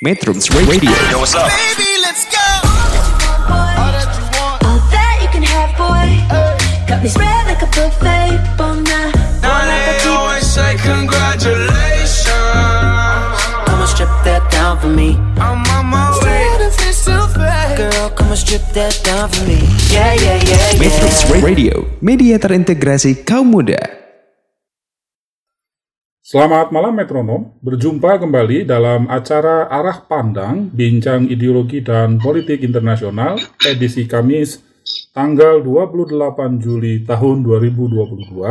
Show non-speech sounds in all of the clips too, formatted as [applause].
Metrums Radio. Yo, what's up? Baby, let's go. All that you want. All that you can have, boy. Got me spread like a buffet. Bon night. Now they always say congratulations. Come and strip that down for me. I'm on my way. Girl, come and strip that down for me. Yeah, yeah, yeah, yeah. Metrums Radio, media terintegrasi kaum muda. Selamat malam metronom, berjumpa kembali dalam acara Arah Pandang Bincang Ideologi dan Politik Internasional edisi Kamis tanggal 28 Juli tahun 2022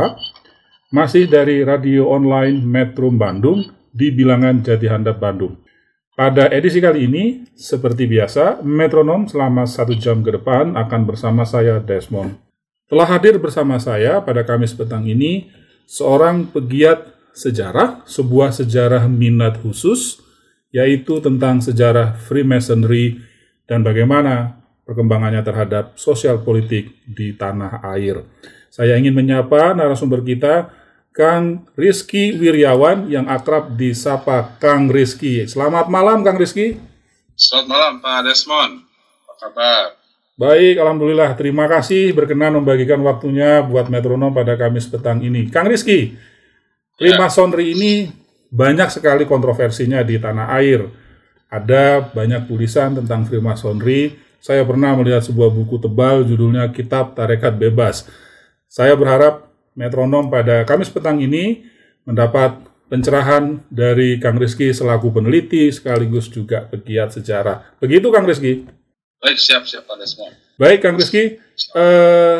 masih dari radio online Metro Bandung di bilangan Jati Handap Bandung. Pada edisi kali ini, seperti biasa, metronom selama satu jam ke depan akan bersama saya Desmond. Telah hadir bersama saya pada Kamis petang ini seorang pegiat sejarah, sebuah sejarah minat khusus, yaitu tentang sejarah Freemasonry dan bagaimana perkembangannya terhadap sosial politik di tanah air. Saya ingin menyapa narasumber kita, Kang Rizky Wiryawan yang akrab disapa Kang Rizky. Selamat malam Kang Rizky. Selamat malam Pak Desmond. Apa kabar? Baik, Alhamdulillah. Terima kasih berkenan membagikan waktunya buat metronom pada Kamis petang ini. Kang Rizky, Freemasonry ini banyak sekali kontroversinya di tanah air. Ada banyak tulisan tentang Freemasonry. Saya pernah melihat sebuah buku tebal judulnya Kitab Tarekat Bebas. Saya berharap metronom pada Kamis petang ini mendapat pencerahan dari Kang Rizky selaku peneliti sekaligus juga pegiat sejarah. Begitu Kang Rizky? Baik, siap-siap Pak Desmond. Baik Kang Rizky, eh,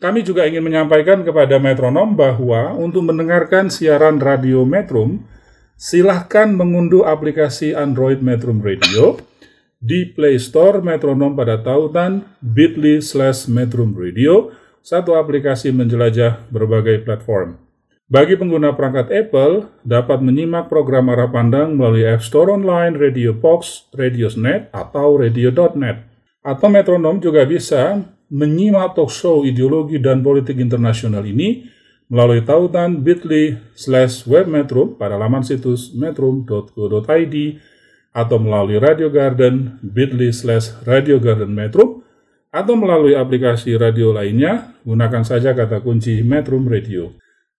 kami juga ingin menyampaikan kepada metronom bahwa untuk mendengarkan siaran radio Metrum, silahkan mengunduh aplikasi Android Metrum Radio di Play Store Metronom pada tautan bit.ly slash Metrum Radio, satu aplikasi menjelajah berbagai platform. Bagi pengguna perangkat Apple, dapat menyimak program arah pandang melalui App Store Online, Radio Box, Radiosnet, atau Radio.net. Atau metronom juga bisa menyimak talk show ideologi dan politik internasional ini melalui tautan bit.ly slash webmetrum pada laman situs metrum.co.id atau melalui Radio Garden bit.ly slash Radio Garden Metrum atau melalui aplikasi radio lainnya, gunakan saja kata kunci Metrum Radio.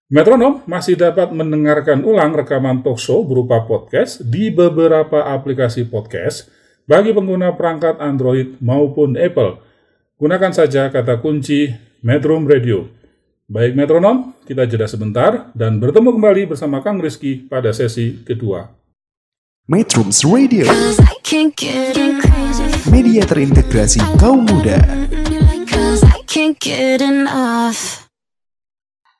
Metronom masih dapat mendengarkan ulang rekaman talk show berupa podcast di beberapa aplikasi podcast bagi pengguna perangkat Android maupun Apple. Gunakan saja kata kunci Metrum Radio. Baik metronom, kita jeda sebentar dan bertemu kembali bersama Kang Rizky pada sesi kedua. Metrums Radio, media terintegrasi kaum muda.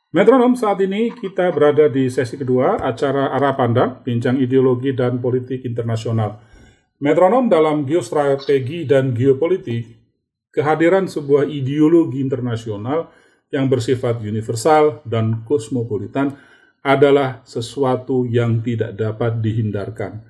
Metronom saat ini kita berada di sesi kedua acara Arah Pandang, Bincang Ideologi dan Politik Internasional. Metronom dalam geostrategi dan geopolitik, kehadiran sebuah ideologi internasional yang bersifat universal dan kosmopolitan adalah sesuatu yang tidak dapat dihindarkan.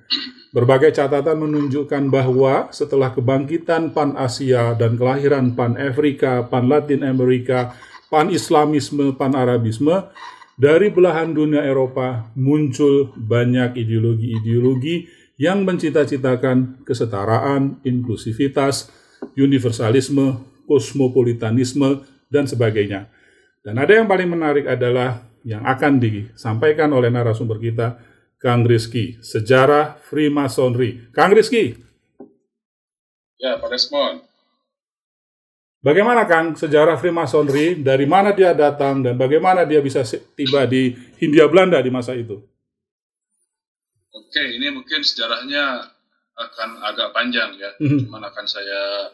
Berbagai catatan menunjukkan bahwa setelah kebangkitan Pan-Asia dan kelahiran Pan-Afrika, Pan-Latin Amerika, Pan-Islamisme, Pan-Arabisme, dari belahan dunia Eropa muncul banyak ideologi-ideologi yang mencita-citakan kesetaraan, inklusivitas, universalisme, kosmopolitanisme, dan sebagainya. Dan ada yang paling menarik adalah yang akan disampaikan oleh narasumber kita, Kang Rizky, Sejarah Freemasonry. Kang Rizky, Ya, Pak Desmond. bagaimana Kang sejarah Freemasonry, dari mana dia datang, dan bagaimana dia bisa tiba di Hindia Belanda di masa itu? Oke, ini mungkin sejarahnya akan agak panjang ya. Mhm. Cuman akan saya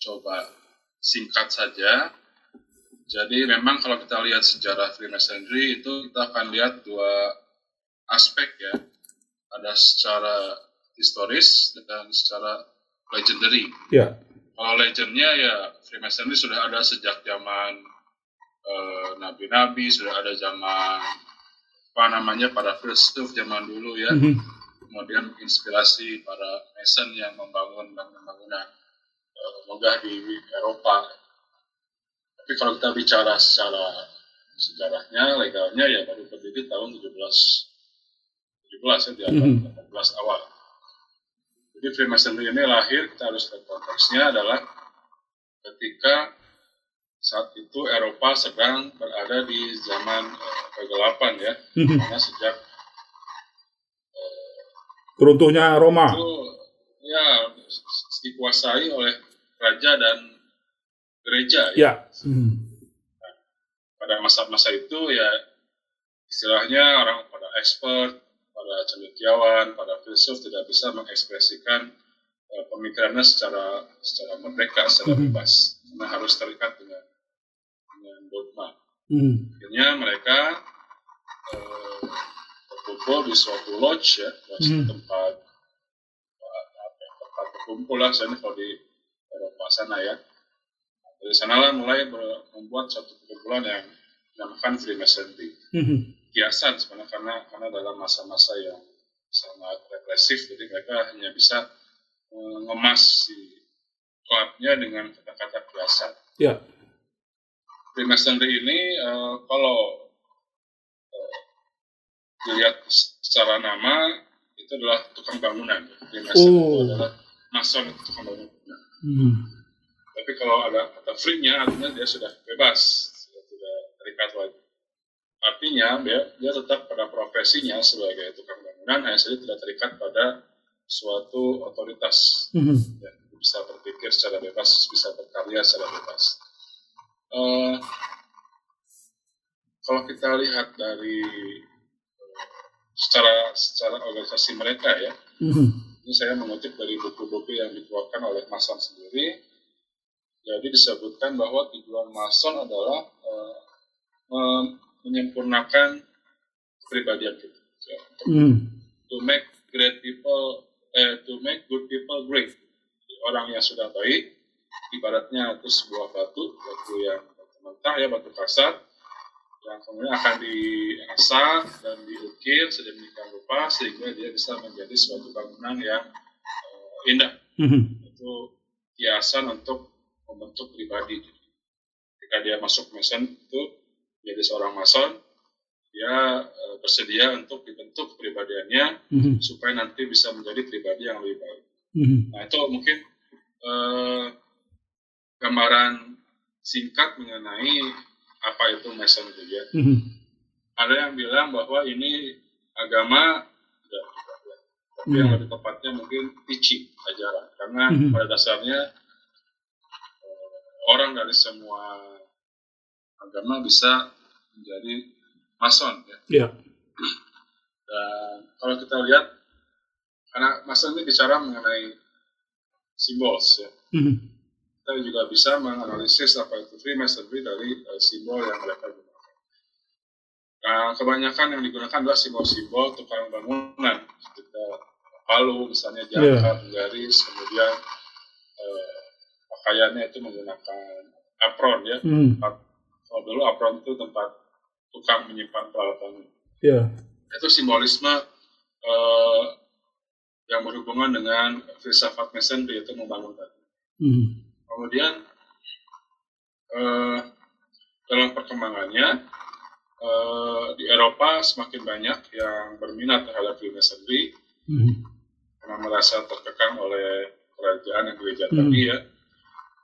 coba singkat saja. Jadi memang kalau kita lihat sejarah Freemasonry itu kita akan lihat dua aspek ya. Ada secara historis dan secara legendary. Ya, Kalau legendnya ya Freemasonry sudah ada sejak zaman eh, nabi-nabi, sudah ada zaman apa namanya para filsuf zaman dulu ya. Mhm. Kemudian inspirasi para Mason yang membangun bangunan-bangunan eh, megah di Eropa. Tapi kalau kita bicara secara sejarahnya, legalnya ya baru berdiri tahun 17 17 ya di abad Mhm. 18 awal. Jadi Freemasonry ini lahir, kita harus lihat konteksnya adalah ketika saat itu Eropa sedang berada di zaman eh, kegelapan ya, Mhm. karena sejak Runtuhnya Roma. itu ya dikuasai oleh raja dan gereja ya. Ya. Hmm. Pada masa-masa itu ya istilahnya orang pada expert, pada cendekiawan, pada filsuf tidak bisa mengekspresikan eh, pemikirannya secara secara merdeka, secara Mhm. bebas, karena harus terikat dengan dengan dogma. Hmm. Akhirnya mereka eh, berkumpul di suatu lodge ya, lodge Hmm. tempat ya, tempat berkumpul lah, misalnya kalau di Eropa sana ya. Dari sanalah mulai membuat suatu perkumpulan yang dinamakan Freemasonry. Hmm. Kiasan sebenarnya karena karena dalam masa-masa yang sangat represif, jadi mereka hanya bisa eh, ngemas si klubnya dengan kata-kata kiasan. Ya. Freemasonry ini eh, kalau eh, dilihat secara nama itu adalah tukang bangunan. Freemason itu Oh. adalah mason itu tukang bangunan. Hmm. Tapi kalau ada kata free-nya artinya dia sudah bebas, sudah tidak terikat lagi. Artinya dia, dia tetap pada profesinya sebagai tukang bangunan, hanya saja tidak terikat pada suatu otoritas. Hmm. Ya, bisa berpikir secara bebas, bisa berkarya secara bebas. Eh, kalau kita lihat dari eh, secara secara organisasi mereka ya, Hmm. ini saya mengutip dari buku-buku yang dikeluarkan oleh Mason sendiri. Jadi disebutkan bahwa tujuan Mason adalah mem- menyempurnakan kepribadian kita. Ya, Hmm. To make great people, eh, to make good people great. Orang yang sudah baik, ibaratnya itu sebuah batu, batu yang batu mentah ya, batu kasar, yang kemudian akan diasah dan diukir sedemikian rupa sehingga dia bisa menjadi suatu bangunan yang eh, indah. Hmm. Itu kiasan untuk membentuk pribadi. Ketika dia masuk mason itu jadi seorang mason, dia eh, bersedia untuk dibentuk kepribadiannya Hmm. supaya nanti bisa menjadi pribadi yang lebih baik. Hmm. Nah itu mungkin eh, gambaran singkat mengenai apa itu mason itu ya. Hmm. Ada yang bilang bahwa ini agama tidak tidak, ya. tapi yang Hmm. lebih tepatnya mungkin teaching ajaran karena Hmm. pada dasarnya eh, orang dari semua agama bisa menjadi mason ya. Ya. Dan kalau kita lihat karena mason ini bicara mengenai simbol ya. Hmm. Kita juga bisa menganalisis apa itu Freemasonry dari eh, simbol yang mereka gunakan. Nah, kebanyakan yang digunakan adalah simbol-simbol tukang bangunan. Kita palu, misalnya jangkar, garis, kemudian eh, pakaiannya itu menggunakan apron ya. Hmm. Kalau dulu apron itu tempat tukang menyimpan peralatan. Ya. Itu simbolisme eh, yang berhubungan dengan filsafat Masonry yaitu membangun tadi. Hmm. Kemudian eh, dalam perkembangannya eh, di Eropa semakin banyak yang berminat terhadap Freemasonry Hmm. karena merasa terkekang oleh kerajaan dan gereja Hmm. tadi ya,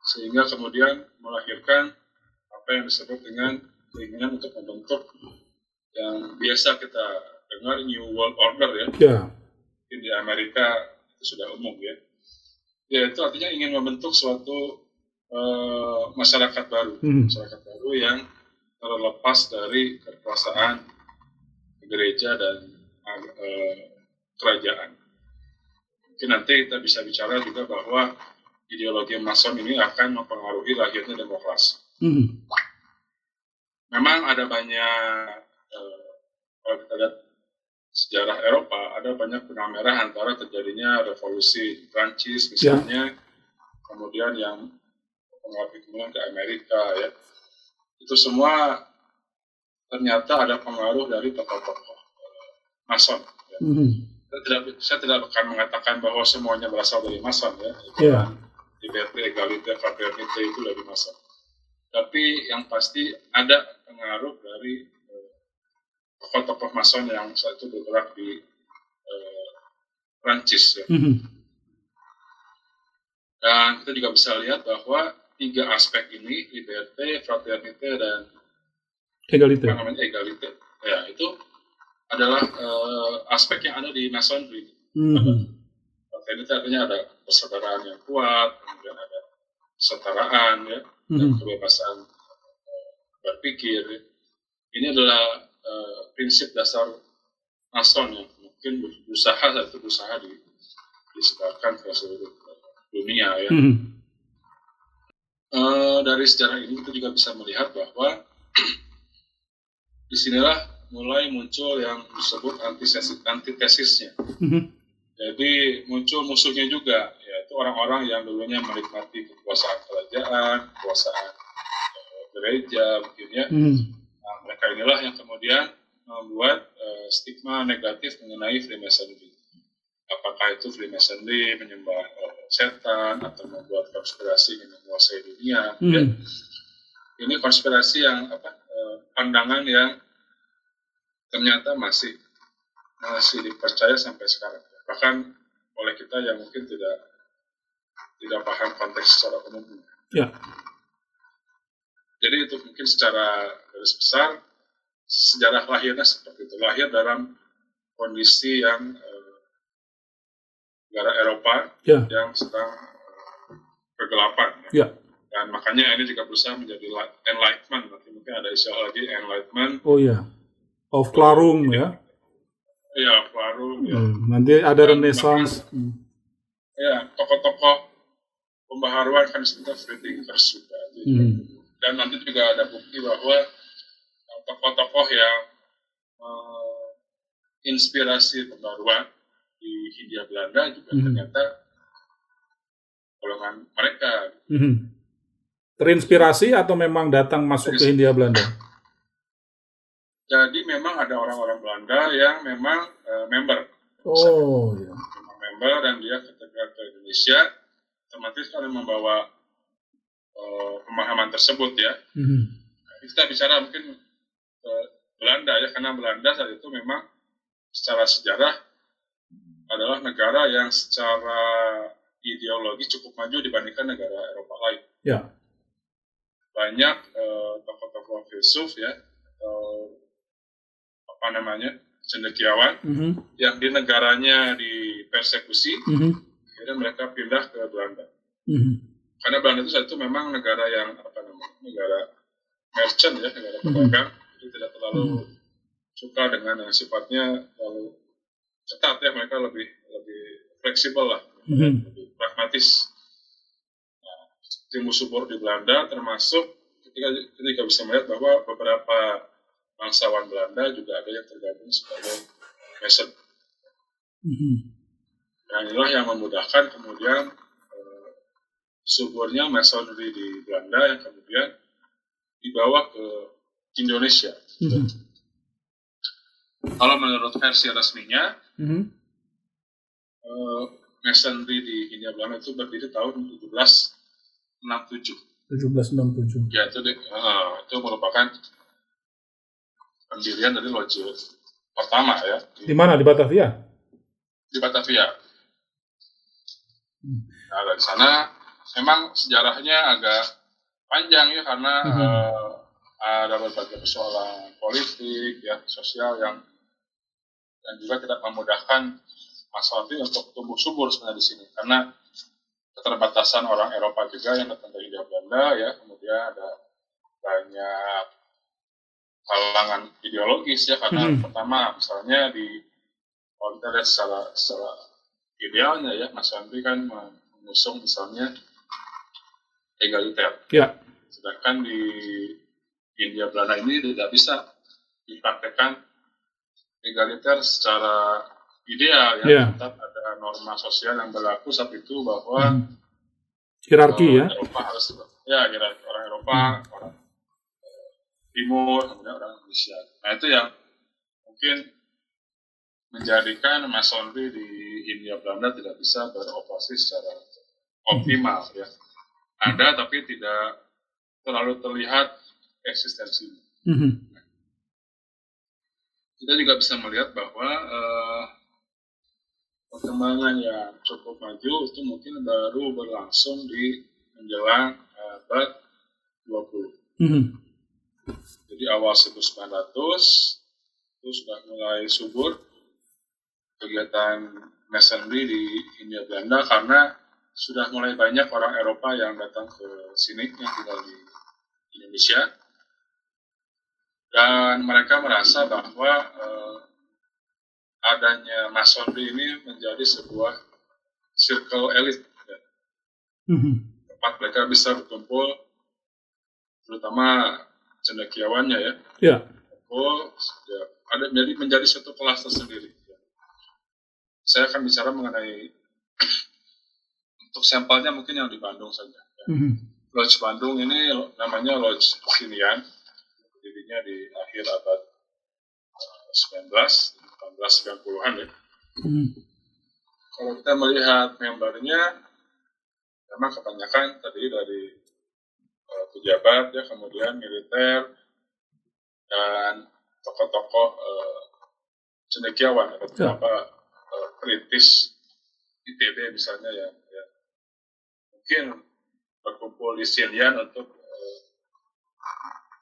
sehingga kemudian melahirkan apa yang disebut dengan keinginan untuk membentuk yang biasa kita dengar New World Order ya, mungkin di Amerika itu sudah umum ya. Ya itu artinya ingin membentuk suatu eh, masyarakat baru, Hmm. masyarakat baru yang terlepas dari kekuasaan gereja dan eh, kerajaan. Mungkin nanti kita bisa bicara juga bahwa ideologi Mason ini akan mempengaruhi lahirnya demokrasi. Hmm. Memang ada banyak eh, kalau kita lihat sejarah Eropa ada banyak benang merah antara terjadinya revolusi Prancis misalnya kemudian yang mempengaruhi kemudian ke Amerika ya itu semua ternyata ada pengaruh dari tokoh-tokoh eh, Mason ya. Hmm. saya tidak saya tidak akan mengatakan bahwa semuanya berasal dari Mason ya liberté égalité fraternité itu dari Mason tapi yang pasti ada pengaruh dari eh, tokoh-tokoh Mason yang saat itu bergerak di eh, Prancis ya. Hmm. Dan kita juga bisa lihat bahwa tiga aspek ini, liberté, fraternité, dan Egalite. apa namanya egalite, ya itu adalah eh, aspek yang ada di masonry. Mhm. Fraternité artinya ada persaudaraan yang kuat, kemudian ada kesetaraan, ya, dan Mhm. kebebasan eh, berpikir. ya. Ini adalah eh, prinsip dasar Mason yang mungkin berusaha saat itu berusaha di, disebarkan ke seluruh dunia ya. Mhm. Eh, dari sejarah ini kita juga bisa melihat bahwa [clears throat] di sinilah mulai muncul yang disebut antitesis, antitesisnya. Mhm. Jadi muncul musuhnya juga, yaitu orang-orang yang dulunya menikmati kekuasaan kerajaan, kekuasaan eh, gereja, mungkin ya. Mhm. Nah, mereka inilah yang kemudian membuat eh, stigma negatif mengenai Freemasonry. Apakah itu Freemasonry menyembah setan atau membuat konspirasi yang menguasai dunia? ya. Mhm. Ini konspirasi yang apa? eh, pandangan yang ternyata masih masih dipercaya sampai sekarang. Bahkan oleh kita yang mungkin tidak tidak paham konteks secara umum. Ya. Jadi itu mungkin secara garis besar sejarah lahirnya seperti itu. Lahir dalam kondisi yang eh, negara Eropa Ya. yang sedang eh, kegelapan. Ya. Dan makanya ini juga berusaha menjadi li- enlightenment. Nanti mungkin ada istilah lagi enlightenment. Oh iya. Of Klarung ya. Ya, baru. Ya, Hmm, Nanti ada Renaissance. Hmm. ya tokoh-tokoh pembaharuan kan disebutnya free thinkers juga. Jadi, Mhm. dan nanti juga ada bukti bahwa tokoh-tokoh yang uh, inspirasi pembaruan di Hindia Belanda juga Mhm. ternyata golongan mereka. Mhm. Terinspirasi atau memang datang masuk ke Hindia Belanda? Jadi memang ada orang-orang Belanda yang memang uh, member, Oh iya. memang member dan dia ketika ke Indonesia otomatis kan membawa uh, pemahaman tersebut ya. Mhm. kita bicara mungkin ke Belanda ya karena Belanda saat itu memang secara sejarah adalah negara yang secara ideologi cukup maju dibandingkan negara Eropa lain. Ya. Banyak eh, tokoh-tokoh filsuf ya atau apa namanya cendekiawan Mhm. yang di negaranya dipersekusi Mhm. akhirnya mereka pindah ke Belanda. Mhm. Karena Belanda itu saat itu memang negara yang apa namanya negara merchant ya negara pedagang jadi tidak terlalu suka dengan yang sifatnya terlalu ketat ya mereka lebih lebih fleksibel lah Mhm. lebih pragmatis nah, subur di Belanda termasuk ketika ketika bisa melihat bahwa beberapa bangsawan Belanda juga ada yang tergabung sebagai Mason Mhm. Nah, inilah yang memudahkan kemudian eh, suburnya masonry di Belanda yang kemudian dibawa ke Indonesia. Mhm. Kalau menurut versi resminya, Mhm. eh, masonry di Hindia Belanda itu berdiri tahun 1767. 1767. Ya, itu, eh, itu merupakan pendirian dari loge pertama ya di, Di mana? Di Batavia? di Batavia. Hmm. Nah, dari sana memang sejarahnya agak panjang ya karena Mhm. eh, ada berbagai persoalan politik ya sosial yang dan juga tidak memudahkan masalah itu untuk tumbuh subur sebenarnya di sini. Karena keterbatasan orang Eropa juga yang datang dari Hindia Belanda ya. Kemudian ada banyak kalangan ideologis ya. Karena Mhm. pertama misalnya di kalau kita lihat secara secara idealnya ya. Mas Andri kan mengusung misalnya egaliter. Ya. sedangkan di Hindia Belanda ini tidak bisa dipraktekkan egaliter secara ideal ya Ya. tetap ada norma sosial yang berlaku saat itu bahwa Mhm. Hierarki ya. Eropa harus ya kira orang Eropa orang eh, Timur kemudian orang Indonesia nah itu yang mungkin menjadikan masonry di Hindia Belanda tidak bisa beroperasi secara optimal ya ada tapi tidak terlalu terlihat eksistensinya Mhm. Kita juga bisa melihat bahwa eh, waktu perkembangan yang cukup maju itu mungkin baru berlangsung di menjelang abad 20. Mhm. Jadi awal 1900 itu sudah mulai subur kegiatan masonry di Hindia Belanda karena sudah mulai banyak orang Eropa yang datang ke sini yang tinggal di Indonesia dan mereka merasa bahwa eh, adanya masonry ini menjadi sebuah circle elit ya, Mhm. tempat mereka bisa berkumpul terutama cendekiawannya ya Ya. Oh, ya, ada jadi menjadi satu kelas tersendiri. ya. Saya akan bicara mengenai untuk sampelnya mungkin yang di Bandung saja. ya. Mhm. Lodge Bandung ini namanya Lodge Sinian, berdirinya di akhir abad eh, 19, 1890-an ya. Mhm. Kalau kita melihat membernya, memang kebanyakan terdiri dari eh, pejabat ya, kemudian militer dan tokoh-tokoh eh, cendekiawan ada beberapa eh, perintis ITB misalnya yang, yang mungkin berkumpul di Silian untuk eh,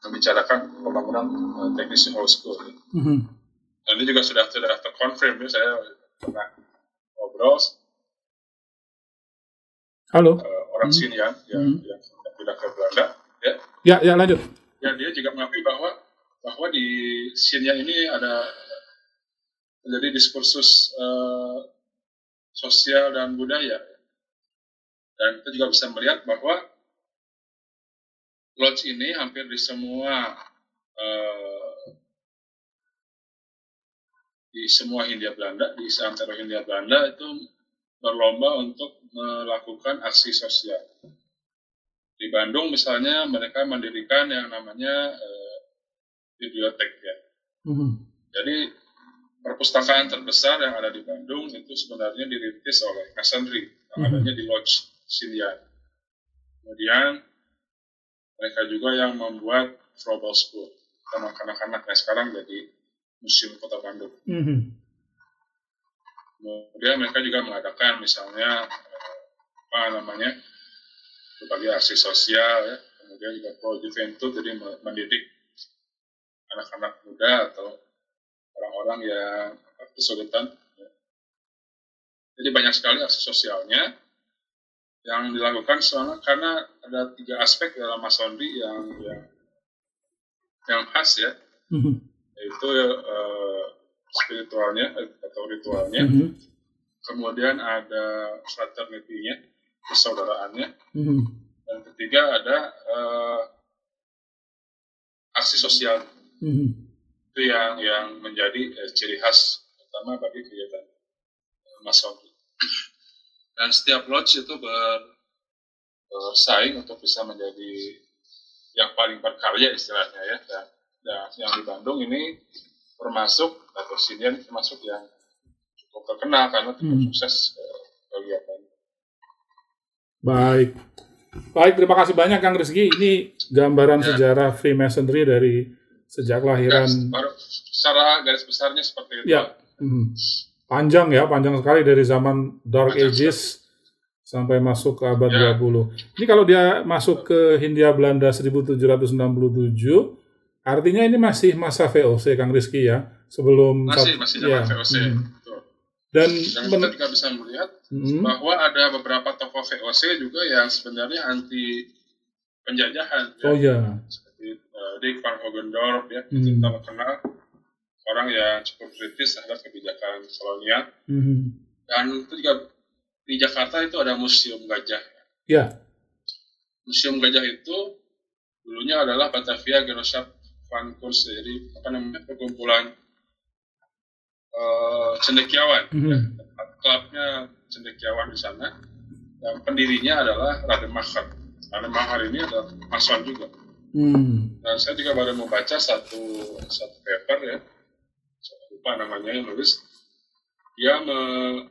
membicarakan pembangunan eh, teknisi high school. ya. Mhm. Dan ini juga sudah sudah terkonfirm ya saya pernah ngobrol Halo. eh, orang sini yang yang, Hmm. yang pindah ke Belanda ya Ya, ya lanjut. ya dia juga mengakui bahwa bahwa di Xinjiang ini ada menjadi diskursus eh, sosial dan budaya dan kita juga bisa melihat bahwa lodge ini hampir di semua eh, di semua Hindia Belanda di seantero Hindia Belanda itu berlomba untuk melakukan aksi sosial di Bandung misalnya mereka mendirikan yang namanya eh, bibliotek ya. Mhm. Jadi perpustakaan terbesar yang ada di Bandung itu sebenarnya dirintis oleh Masonry yang Mhm. adanya di Lodge Sinian. Kemudian mereka juga yang membuat Frobel School sama anak-anak yang sekarang jadi Museum Kota Bandung. Mhm. Kemudian mereka juga mengadakan misalnya eh, apa namanya berbagai aksi sosial ya. Kemudian juga Pro Juventud jadi me- mendidik anak-anak muda atau orang-orang yang kesulitan. ya. Jadi banyak sekali aksi sosialnya yang dilakukan soalnya karena ada tiga aspek dalam masonry yang yang yang khas ya, Mhm. yaitu eh, spiritualnya atau ritualnya, Mhm. kemudian ada fraternity-nya, persaudaraannya, Mhm. dan ketiga ada eh, aksi sosial Mhm. itu yang yang menjadi eh, ciri khas utama bagi kegiatan eh, masonry. Dan setiap lodge itu ber, bersaing untuk bisa menjadi yang paling berkarya istilahnya ya. Dan, dan yang di Bandung ini termasuk atau Sinian termasuk yang cukup terkenal karena cukup Hmm. sukses eh, kegiatan. Baik. Baik, terima kasih banyak Kang Rizky. Ini gambaran Ya. sejarah Freemasonry dari sejak lahiran. Baru secara garis besarnya seperti itu. Ya. Mhm. Panjang ya, panjang sekali dari zaman Dark Panjang Ages sampai masuk ke abad Ya. 20. Ini kalau dia masuk ke Hindia Belanda 1767, artinya ini masih masa VOC Kang Rizky ya, sebelum Masih masih zaman ya. VOC. Betul. Dan men- kita juga bisa melihat Mhm. bahwa ada beberapa tokoh VOC juga yang sebenarnya anti penjajahan ya. oh ya, seperti uh, Dick Van Hogendorp ya Hmm. kita kenal orang yang cukup kritis terhadap kebijakan kolonial Mhm. dan itu juga di Jakarta itu ada museum gajah ya, museum gajah itu dulunya adalah Batavia Genootschap van Kunst jadi apa namanya perkumpulan eh, cendekiawan Mhm. ya. klubnya cendekiawan di sana dan pendirinya adalah Rademacher Rademacher ini adalah mason juga Hmm. dan saya juga baru membaca satu satu paper ya lupa namanya yang nulis dia me-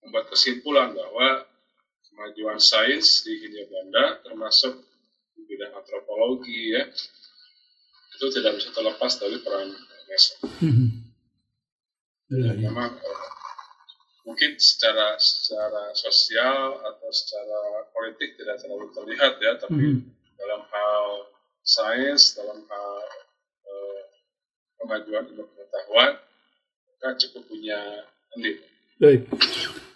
membuat kesimpulan bahwa kemajuan sains di Hindia Belanda termasuk di bidang antropologi ya itu tidak bisa terlepas dari peran Mason. Mhm. Ya, ya. Memang eh, mungkin secara secara sosial atau secara politik tidak terlalu terlihat ya, tapi Mhm. dalam hal sains, dalam hal eh, kemajuan ilmu pengetahuan, mereka cukup punya andil. Baik.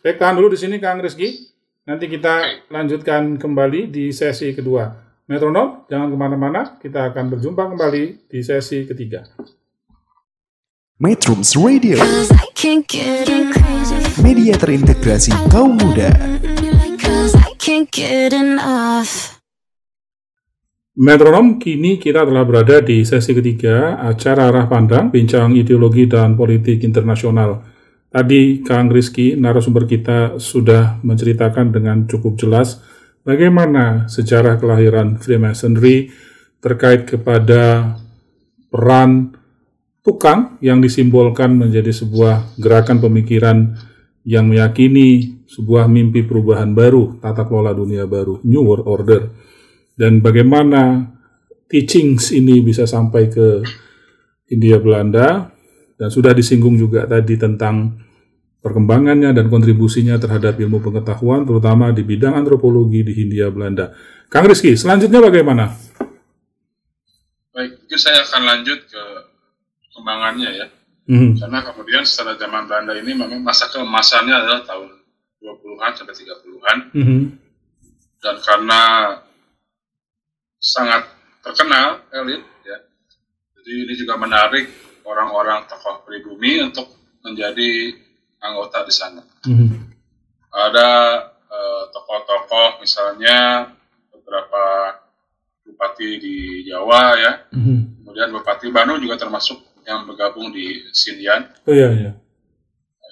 Baik, tahan dulu di sini Kang Rizky. Nanti kita lanjutkan kembali di sesi kedua. Metronom, jangan ke mana-mana. Kita akan berjumpa kembali di sesi ketiga. Metrums Radio, media terintegrasi kaum muda. Metronom, kini kita telah berada di sesi ketiga acara Arah Pandang, Bincang Ideologi dan Politik Internasional. Tadi Kang Rizky, narasumber kita, sudah menceritakan dengan cukup jelas bagaimana sejarah kelahiran Freemasonry terkait kepada peran tukang yang disimbolkan menjadi sebuah gerakan pemikiran yang meyakini sebuah mimpi perubahan baru, tata kelola dunia baru, New World Order dan bagaimana teachings ini bisa sampai ke Hindia Belanda dan sudah disinggung juga tadi tentang perkembangannya dan kontribusinya terhadap ilmu pengetahuan terutama di bidang antropologi di Hindia Belanda. Kang Rizky, selanjutnya bagaimana? Baik, mungkin saya akan lanjut ke perkembangannya ya. Mhm. Karena kemudian setelah zaman Belanda ini memang masa keemasannya adalah tahun 20-an sampai 30-an. Mhm. Dan karena sangat terkenal elit ya. Jadi ini juga menarik orang-orang tokoh pribumi untuk menjadi anggota di sana. Mhm. Ada eh, tokoh-tokoh misalnya beberapa bupati di Jawa ya. Mhm. Kemudian Bupati Bandung juga termasuk yang bergabung di Sindian Oh iya, iya.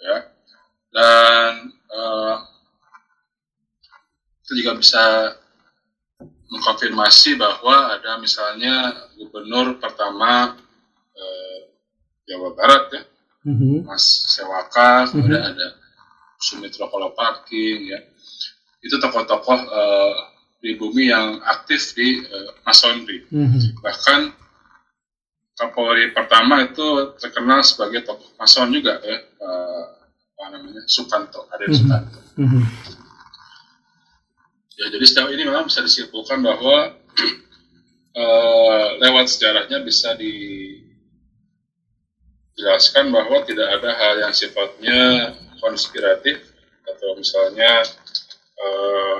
ya. Dan eh, kita juga bisa mengkonfirmasi bahwa ada misalnya gubernur pertama eh, Jawa Barat ya, Mhm. Mas Sewaka, kemudian ada Sumitro Kolopaking ya. Itu tokoh-tokoh eh, pribumi yang aktif di eh, Masonry. Mhm. Bahkan Kapolri pertama itu terkenal sebagai tokoh Mason juga ya, Pak apa namanya Sukanto, Aden Mhm. Sukanto. Mhm. Ya, jadi sejauh ini memang bisa disimpulkan bahwa [clears throat] eh, lewat sejarahnya bisa dijelaskan bahwa tidak ada hal yang sifatnya konspiratif atau misalnya eh,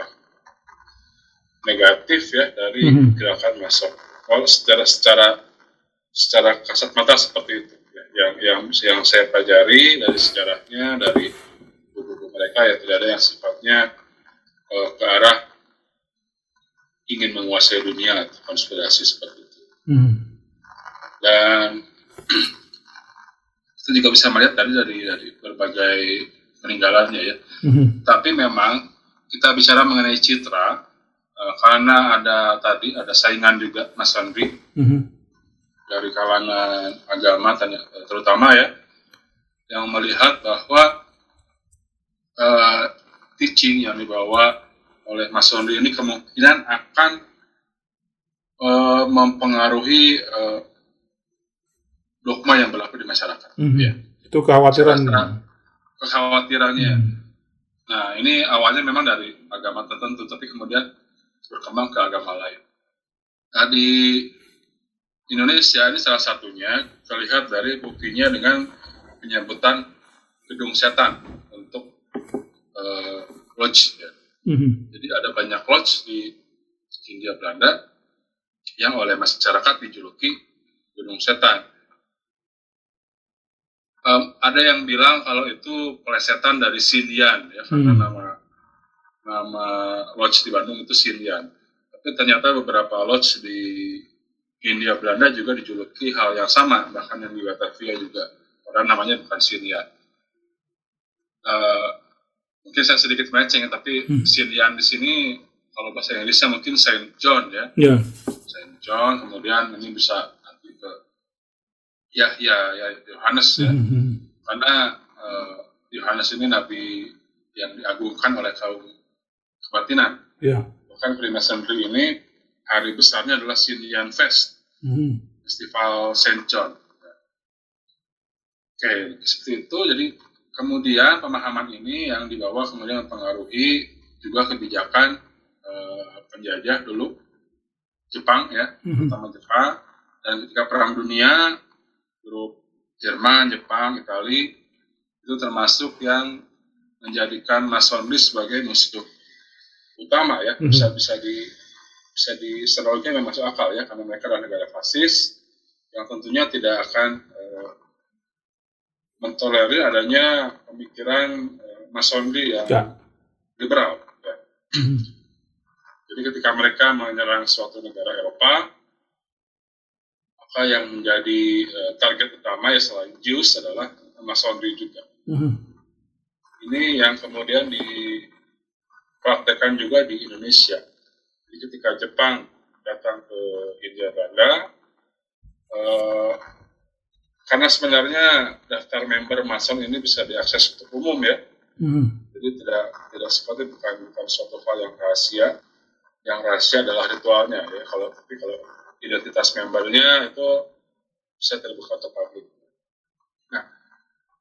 negatif ya dari Mhm. gerakan masuk. Kalau secara secara secara kasat mata seperti itu ya. yang yang yang saya pelajari dari sejarahnya dari buku-buku mereka ya tidak ada yang sifatnya eh, ke arah ingin menguasai dunia atau konspirasi seperti itu. Mhm. Dan [clears throat] itu juga bisa melihat tadi dari dari berbagai peninggalannya ya. Mhm. Tapi memang kita bicara mengenai citra eh, karena ada tadi ada saingan juga Mas Andri Mhm. dari kalangan agama tanya- terutama ya yang melihat bahwa eh, teaching yang dibawa oleh Masonry ini kemungkinan akan eh, mempengaruhi eh, dogma yang berlaku di masyarakat. Mhm. Ya, Itu kekhawatiran. Kekhawatirannya. Mhm. Nah, ini awalnya memang dari agama tertentu, tapi kemudian berkembang ke agama lain. Nah, di Indonesia ini salah satunya terlihat dari buktinya dengan penyebutan gedung setan untuk eh, lodge. Ya. Mhm. Jadi ada banyak lodge di Hindia Belanda yang oleh masyarakat dijuluki gedung setan. Em, ada yang bilang kalau itu pelesetan dari Sindian ya karena Hmm. nama nama lodge di Bandung itu Sindian. Tapi ternyata beberapa lodge di Hindia Belanda juga dijuluki hal yang sama bahkan yang di Batavia juga orang namanya bukan Sindian. Eh, mungkin saya sedikit melenceng ya, tapi Hmm. Sindian di sini kalau bahasa Inggrisnya mungkin Saint John ya Ya. Saint John kemudian ini bisa nanti ke ya ya ya Yohanes ya Mhm. karena eh, Yohanes ini nabi yang diagungkan oleh kaum kebatinan Ya. bahkan Freemasonry ini hari besarnya adalah Sindian Fest Mhm. Festival Saint John oke seperti itu jadi kemudian pemahaman ini yang dibawa kemudian mempengaruhi juga kebijakan eh, penjajah dulu Jepang ya, Mhm. terutama Jepang. Dan ketika Perang Dunia, grup Jerman, Jepang, Itali itu termasuk yang menjadikan masonry sebagai musuh utama ya, Mhm. bisa bisa di bisa di memang masuk akal ya, karena mereka adalah negara fasis yang tentunya tidak akan eh, mentolerir adanya pemikiran eh, masonry yang Ya. liberal. Ya. Mhm. Jadi ketika mereka menyerang suatu negara Eropa, maka yang menjadi eh, target utama ya selain Jews adalah masonry juga. Mhm. Ini yang kemudian dipraktekkan juga di Indonesia. Jadi ketika Jepang datang ke Hindia Belanda, eh, karena sebenarnya daftar member Mason ini bisa diakses untuk umum ya, Mhm. jadi tidak tidak seperti bukan bukan suatu hal yang rahasia. Yang rahasia adalah ritualnya ya. Kalau tapi kalau identitas membernya itu bisa terbuka untuk publik. Nah,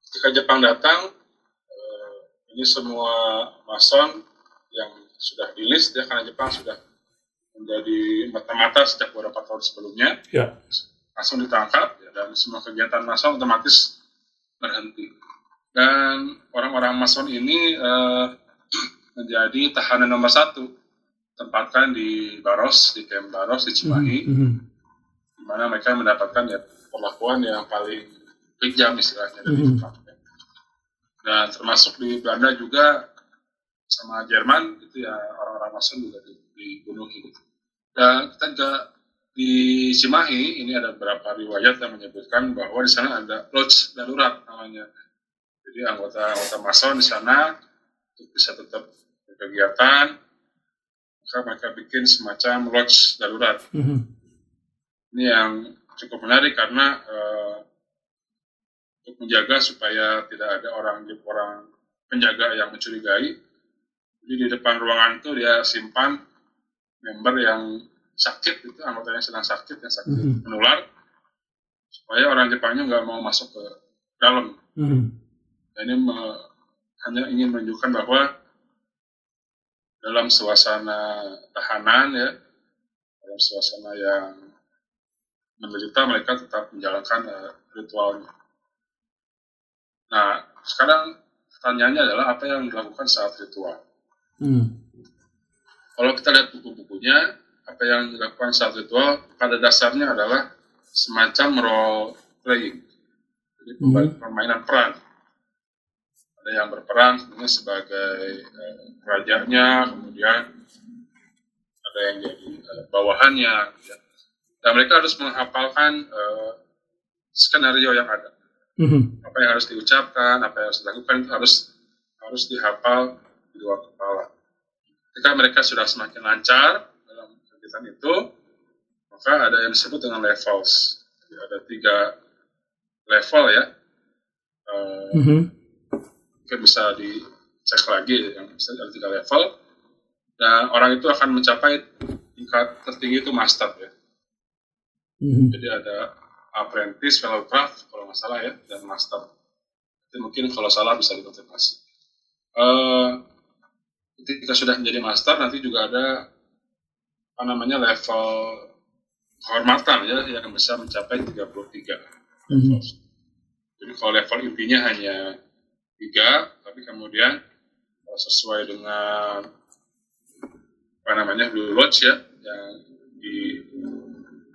ketika Jepang datang, eh, ini semua mason yang sudah di list ya karena Jepang sudah menjadi mata-mata sejak beberapa tahun sebelumnya Ya. Langsung ditangkap ya, dan semua kegiatan mason otomatis berhenti. Dan orang-orang mason ini eh, [clears throat] menjadi tahanan nomor satu tempatkan di Baros, di camp Baros di Cimahi, Mhm. di mana mereka mendapatkan ya perlakuan yang paling kejam istilahnya dari Mhm. Jepang. ya. Dan termasuk di Belanda juga sama Jerman itu ya orang-orang Mason juga di- dibunuhi. Gitu. Dan kita juga di Cimahi ini ada beberapa riwayat yang menyebutkan bahwa di sana ada lodge darurat namanya. Jadi anggota-anggota Mason di sana untuk bisa tetap berkegiatan, maka mereka bikin semacam lodge darurat Mhm. ini yang cukup menarik karena eh, untuk menjaga supaya tidak ada orang orang penjaga yang mencurigai. Jadi di depan ruangan itu dia simpan member yang sakit itu anggotanya sedang sakit yang sakit Mhm. menular supaya orang Jepangnya nggak mau masuk ke dalam. Mhm. Dan ini me- hanya ingin menunjukkan bahwa dalam suasana tahanan ya, dalam suasana yang menderita mereka tetap menjalankan eh, ritualnya. Nah, sekarang pertanyaannya adalah apa yang dilakukan saat ritual? Mhm. Kalau kita lihat buku-bukunya, apa yang dilakukan saat ritual pada dasarnya adalah semacam role playing, jadi pemba- permainan peran. Ada yang berperan sebenarnya sebagai eh, rajanya, kemudian ada yang jadi eh, bawahannya, ya. dan mereka harus menghafalkan eh, skenario yang ada Mhm. apa yang harus diucapkan, apa yang harus dilakukan itu harus harus dihafal di luar kepala. Ketika mereka sudah semakin lancar kegiatan itu, maka ada yang disebut dengan levels. Jadi ada tiga level ya. Eh, Mhm. mungkin bisa dicek lagi yang ada tiga level. Dan orang itu akan mencapai tingkat tertinggi itu master ya. Mhm. Jadi ada apprentice, fellow craft kalau nggak salah ya, dan master. Jadi mungkin kalau salah bisa dikonfirmasi. Eh, ketika sudah menjadi master, nanti juga ada apa namanya level kehormatan ya yang bisa mencapai 33 Mhm. Jadi kalau level intinya hanya tiga, tapi kemudian sesuai dengan apa namanya Blue Lodge ya yang di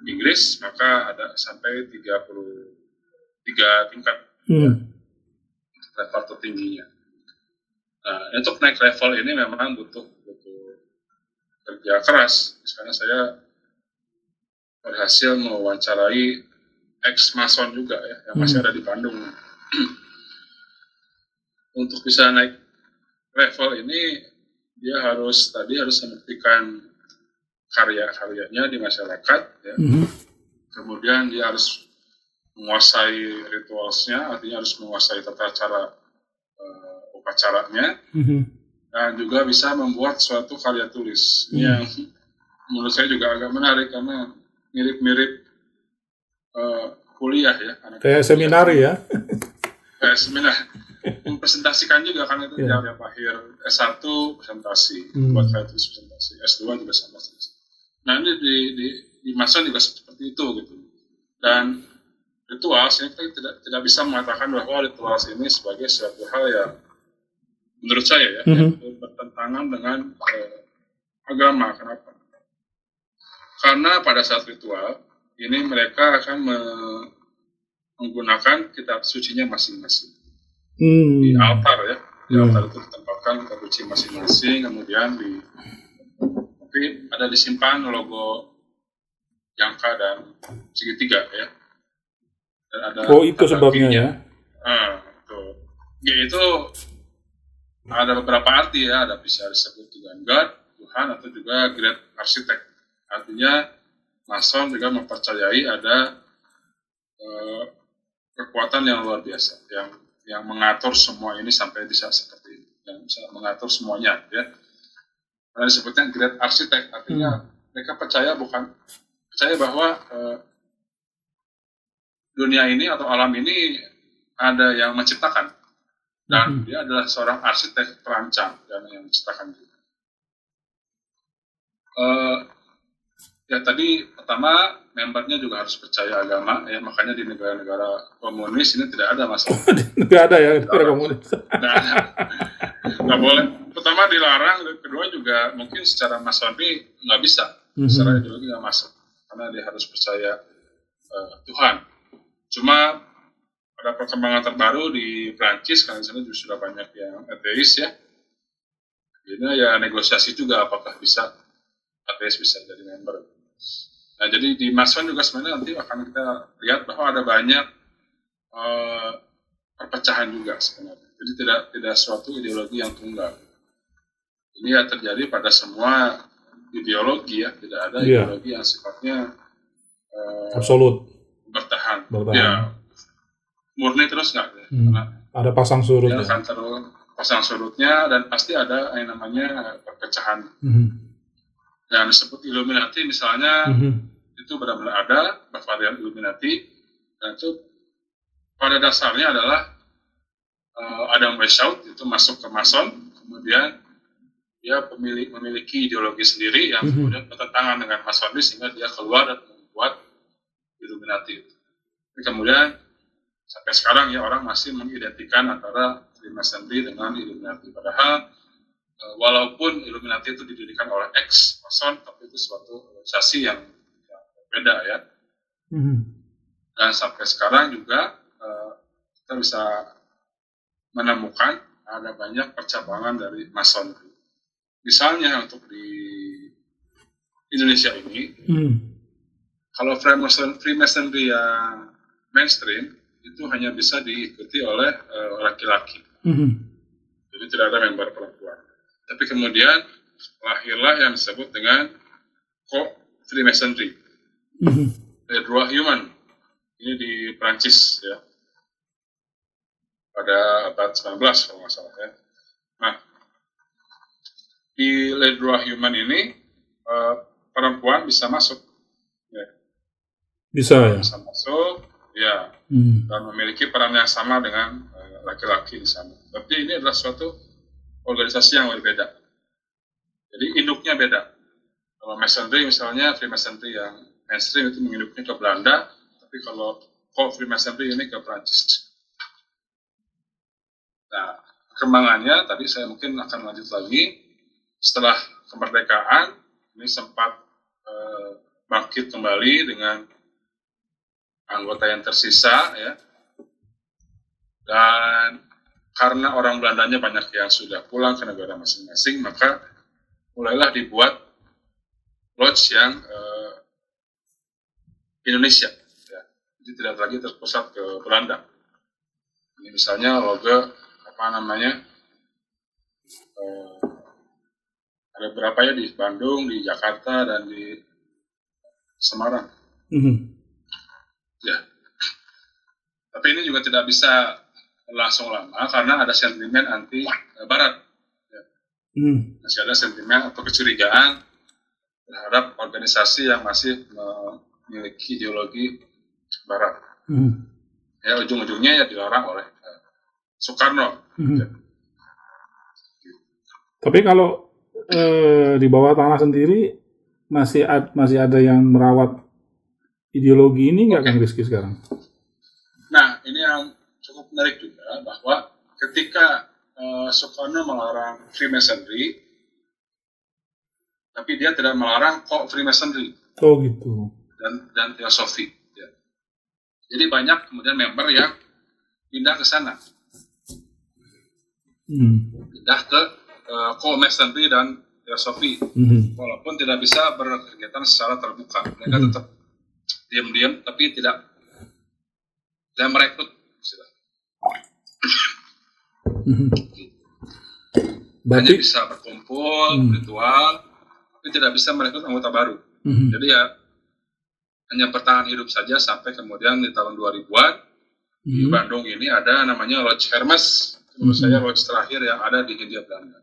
Inggris maka ada sampai 33 tingkat Mhm. level tertingginya. Nah, untuk naik level ini memang butuh kerja keras. Misalnya saya berhasil mewawancarai ex mason juga ya, yang masih ada di Bandung. [clears throat] untuk bisa naik level ini dia harus tadi harus membuktikan karya-karyanya di masyarakat ya. Mhm. kemudian dia harus menguasai ritualsnya artinya harus menguasai tata cara eh, upacaranya Mhm. Dan juga bisa membuat suatu karya tulis Ini yang menurut saya juga agak menarik karena mirip-mirip eh, kuliah ya Kayak seminari ya. [laughs] kayak seminar mempresentasikan juga kan itu Iya. yang akhir S1 presentasi, Hmm. buat saya tulis presentasi, S2 juga sama presentasi. Nah ini di di di Mason juga seperti itu gitu. Dan ritual ini kita tidak tidak bisa mengatakan bahwa ritual ini sebagai suatu hal yang menurut saya ya, Mhm. yang bertentangan dengan eh, agama. Kenapa? Karena pada saat ritual ini mereka akan me- menggunakan kitab sucinya masing-masing Hmm. di altar ya di Hmm. altar itu ditempatkan kitab suci masing-masing kemudian di tapi ada disimpan logo jangka dan segitiga ya dan ada Oh itu sebabnya ya. Ah, itu. G itu ada beberapa arti ya, ada bisa disebut dengan God, Tuhan, atau juga Great Architect. Artinya, Mason juga mempercayai ada eh, kekuatan yang luar biasa, yang yang mengatur semua ini sampai bisa seperti ini, yang bisa mengatur semuanya, ya. Karena disebutnya Great Architect, artinya mereka percaya bukan percaya bahwa eh, dunia ini atau alam ini ada yang menciptakan dan Mhm. dia adalah seorang arsitek perancang dan yang menciptakan juga. Eh, ya tadi pertama membernya juga harus percaya agama ya makanya di negara-negara komunis ini tidak ada masalah [laughs] Nggak ada ya negara komunis. nggak ada nggak boleh pertama dilarang kedua juga mungkin secara masonri nggak bisa Mhm. secara ideologi nggak masuk karena dia harus percaya eh, Tuhan cuma pada perkembangan terbaru di Prancis karena di sana juga sudah banyak yang ateis ya ini ya negosiasi juga apakah bisa ateis bisa jadi member nah jadi di Mason juga sebenarnya nanti akan kita lihat bahwa ada banyak eh, perpecahan juga sebenarnya jadi tidak tidak suatu ideologi yang tunggal ini ya terjadi pada semua ideologi ya tidak ada Iya. ideologi yang sifatnya eh, Absolut. bertahan. Bertahan. Ya, murni terus nggak? ya? Hmm. Karena Ada pasang surut ya. terus pasang surutnya dan pasti ada yang namanya perpecahan. Mhm. Yang disebut Illuminati misalnya Mhm. itu benar-benar ada bervarian Illuminati dan itu pada dasarnya adalah eh, Adam Weishaupt itu masuk ke Mason kemudian dia pemilik memiliki ideologi sendiri yang Mhm. kemudian bertentangan dengan Masonry sehingga dia keluar dan membuat Illuminati kemudian sampai sekarang ya orang masih mengidentikan antara Freemasonry dengan Illuminati padahal eh, walaupun Illuminati itu didirikan oleh ex Mason tapi itu suatu organisasi yang, yang berbeda ya Mhm. dan sampai sekarang juga eh, kita bisa menemukan ada banyak percabangan dari Masonry. Misalnya untuk di Indonesia ini, Mhm. kalau Freemason, Freemasonry yang mainstream itu hanya bisa diikuti oleh eh, laki-laki, Mhm. jadi tidak ada member perempuan. Tapi kemudian lahirlah yang disebut dengan Co Freemasonry, Mhm. Les Droits Humains. Ini di Prancis ya. Pada abad 19 kalau nggak salah ya. Nah, di Les Droits Humains ini eh, perempuan bisa masuk, ya, Bisa ya. bisa masuk, ya, Mhm. dan memiliki peran yang sama dengan eh, laki-laki di sana. Tapi ini adalah suatu organisasi yang berbeda. Jadi induknya beda. Kalau Masonry misalnya, Freemasonry yang mainstream itu menginduknya ke Belanda, tapi kalau kok Freemasonry ini ke Prancis. Nah, perkembangannya tadi saya mungkin akan lanjut lagi. Setelah kemerdekaan, ini sempat eh, bangkit kembali dengan anggota yang tersisa ya dan karena orang Belandanya banyak yang sudah pulang ke negara masing-masing maka mulailah dibuat lodge yang eh, Indonesia ya. jadi tidak lagi terpusat ke Belanda ini misalnya logo apa namanya eh, ada berapa ya di Bandung di Jakarta dan di Semarang Mhm. Ya. Tapi ini juga tidak bisa langsung lama karena ada sentimen anti eh, Barat. Mhm. Masih ada sentimen atau kecurigaan terhadap organisasi yang masih memiliki ideologi Barat. Mhm. Ya ujung-ujungnya ya dilarang oleh eh, Soekarno. Mhm. Tapi kalau eh, di bawah tanah sendiri masih ad- masih ada yang merawat ideologi ini nggak Kang Rizky sekarang? Nah, ini yang cukup menarik juga bahwa ketika eh, Soekarno melarang Freemasonry, tapi dia tidak melarang kok Freemasonry Oh gitu. dan dan teosofi. ya. Jadi banyak kemudian member yang pindah ke sana, Hmm. pindah ke eh, co-masonry dan teosofi, Mhm. walaupun tidak bisa berkegiatan secara terbuka. Mereka Mhm. tetap diam-diam, tapi tidak tidak merekrut. Mhm. hanya bisa berkumpul, Hmm. ritual, tapi tidak bisa merekrut anggota baru. Mhm. Jadi ya hanya bertahan hidup saja sampai kemudian di tahun 2000-an di Mhm. Bandung ini ada namanya Lodge Hermes. Menurut Hmm. saya lodge terakhir yang ada di Hindia Belanda.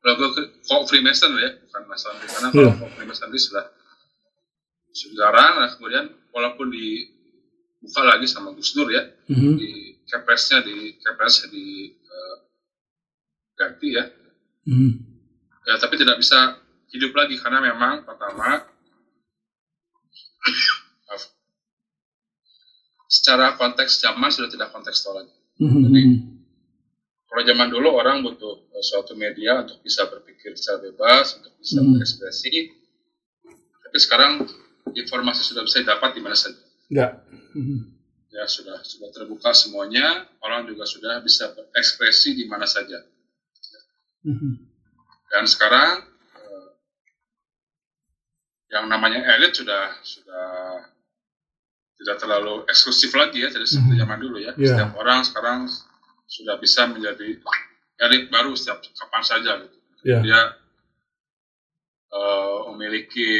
Ke- kok Freemason ya, bukan Masonry. Karena kalau Iya. kok Freemason sudah jarang, nah kemudian walaupun dibuka lagi sama Gus Dur ya, Mhm. di Kepresnya di Kepresnya di eh, ganti ya, Mhm. ya tapi tidak bisa hidup lagi karena memang pertama [coughs] secara konteks zaman sudah tidak kontekstual lagi. Mhm. Kalau zaman dulu orang butuh eh, suatu media untuk bisa berpikir secara bebas, untuk bisa Hmm. berekspresi, tapi sekarang informasi sudah bisa didapat di mana saja. Ya. Ya sudah sudah terbuka semuanya, orang juga sudah bisa berekspresi di mana saja. Dan sekarang eh, yang namanya elit sudah sudah tidak terlalu eksklusif lagi ya, tidak seperti Mhm. zaman dulu ya. Iya. Setiap orang sekarang sudah bisa menjadi elit baru setiap kapan saja gitu. Ya. Dia eh, memiliki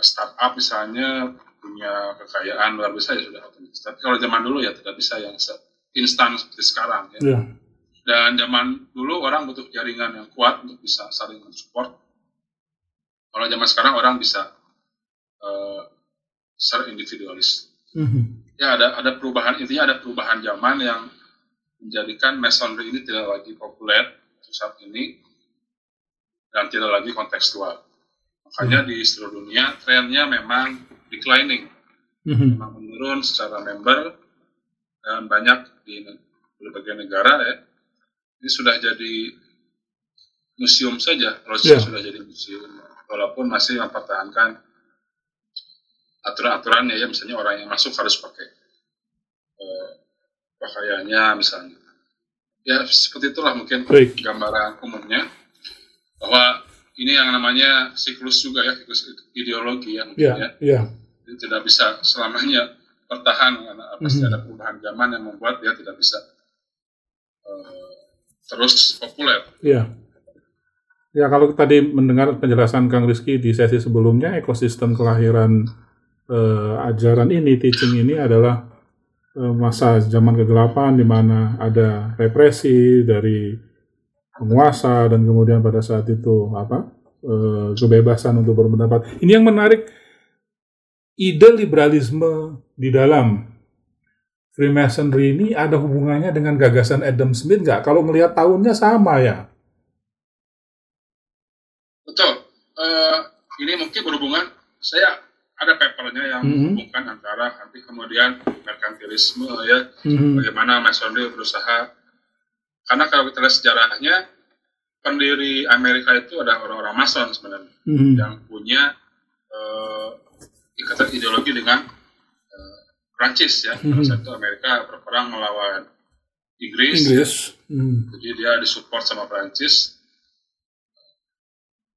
startup misalnya punya kekayaan luar biasa ya sudah otomatis. Tapi kalau zaman dulu ya tidak bisa yang se- instan seperti sekarang ya. Ya. Dan zaman dulu orang butuh jaringan yang kuat untuk bisa saling mensupport. Kalau zaman sekarang orang bisa eh, secara individualis. Mhm. Ya ada ada perubahan intinya ada perubahan zaman yang menjadikan masonry ini tidak lagi populer saat ini dan tidak lagi kontekstual. Makanya di seluruh dunia trennya memang declining, Mhm. memang menurun secara member dan banyak di berbagai negara ya. Ini sudah jadi museum saja, Rothschild Ya. sudah jadi museum, walaupun masih mempertahankan aturan-aturannya ya, misalnya orang yang masuk harus pakai eh, pakaiannya misalnya. Ya seperti itulah mungkin Baik. gambaran umumnya bahwa ini yang namanya siklus juga ya, siklus ideologi ya mungkin Ya. ya. Ya. Jadi tidak bisa selamanya bertahan karena pasti Mhm. ada perubahan zaman yang membuat dia tidak bisa eh, terus populer. Ya. Ya kalau tadi mendengar penjelasan Kang Rizky di sesi sebelumnya, ekosistem kelahiran eh, ajaran ini, teaching ini adalah eh, masa zaman kegelapan di mana ada represi dari penguasa dan kemudian pada saat itu apa eh, kebebasan untuk berpendapat. Ini yang menarik ide liberalisme di dalam Freemasonry ini ada hubungannya dengan gagasan Adam Smith nggak? Kalau melihat tahunnya sama ya. Betul. Eh, ini mungkin berhubungan. Saya ada papernya yang Mhm. menghubungkan antara nanti kemudian merkantilisme ya, Mhm. bagaimana Masonry berusaha. Karena kalau kita lihat sejarahnya, pendiri Amerika itu ada orang-orang Mason sebenarnya Mhm. yang punya eh, ikatan ideologi dengan eh, Prancis ya. Pada Mhm. saat itu Amerika berperang melawan Inggris, Inggris. Mhm. jadi dia disupport sama Prancis.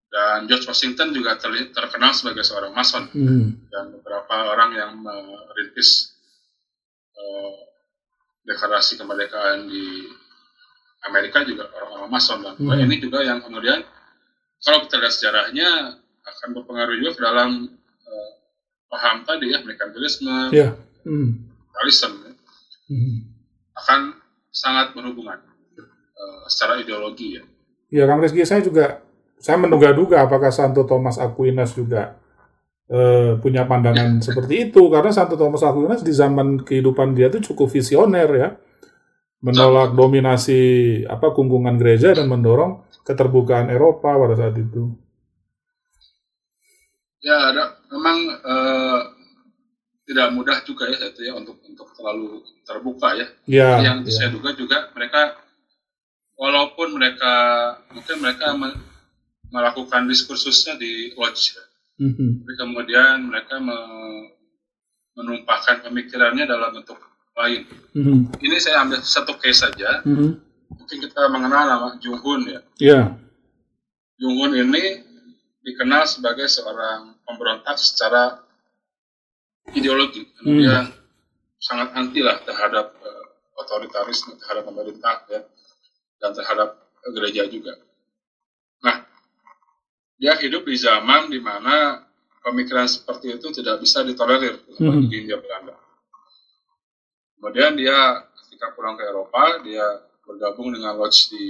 Dan George Washington juga terkenal sebagai seorang Mason Mhm. dan beberapa orang yang merintis eh, deklarasi kemerdekaan di Amerika juga orang-orang Mason dan Hmm. ini juga yang kemudian kalau kita lihat sejarahnya akan berpengaruh juga ke dalam eh, paham tadi ya merkantilisme, Ya. Mhm. kapitalisme ya, Mhm. akan sangat berhubungan eh, secara ideologi ya. Ya, Kang Rizky, saya juga saya menduga-duga apakah Santo Thomas Aquinas juga eh, punya pandangan seperti itu karena Santo Thomas Aquinas di zaman kehidupan dia itu cukup visioner ya. Menolak dominasi apa kungkungan gereja dan mendorong keterbukaan Eropa pada saat itu. Ya, ada memang eh, tidak mudah juga ya itu ya untuk untuk terlalu terbuka ya. Ya, yang ya. saya duga juga mereka walaupun mereka mungkin mereka me- melakukan diskursusnya di lodge ya. Mhm. tapi kemudian mereka me- menumpahkan pemikirannya dalam bentuk lain. Mhm. Ini saya ambil satu case saja. Mhm. Mungkin kita mengenal nama Jung Hoon ya. Ya. Jung Hoon ini dikenal sebagai seorang pemberontak secara ideologi. Kemudian sangat anti lah terhadap eh, otoritarisme, terhadap pemerintah ya, dan terhadap gereja juga. Nah, dia hidup di zaman di mana pemikiran seperti itu tidak bisa ditolerir Mhm. di Hindia Belanda. Kemudian dia ketika pulang ke Eropa, dia bergabung dengan Lodge di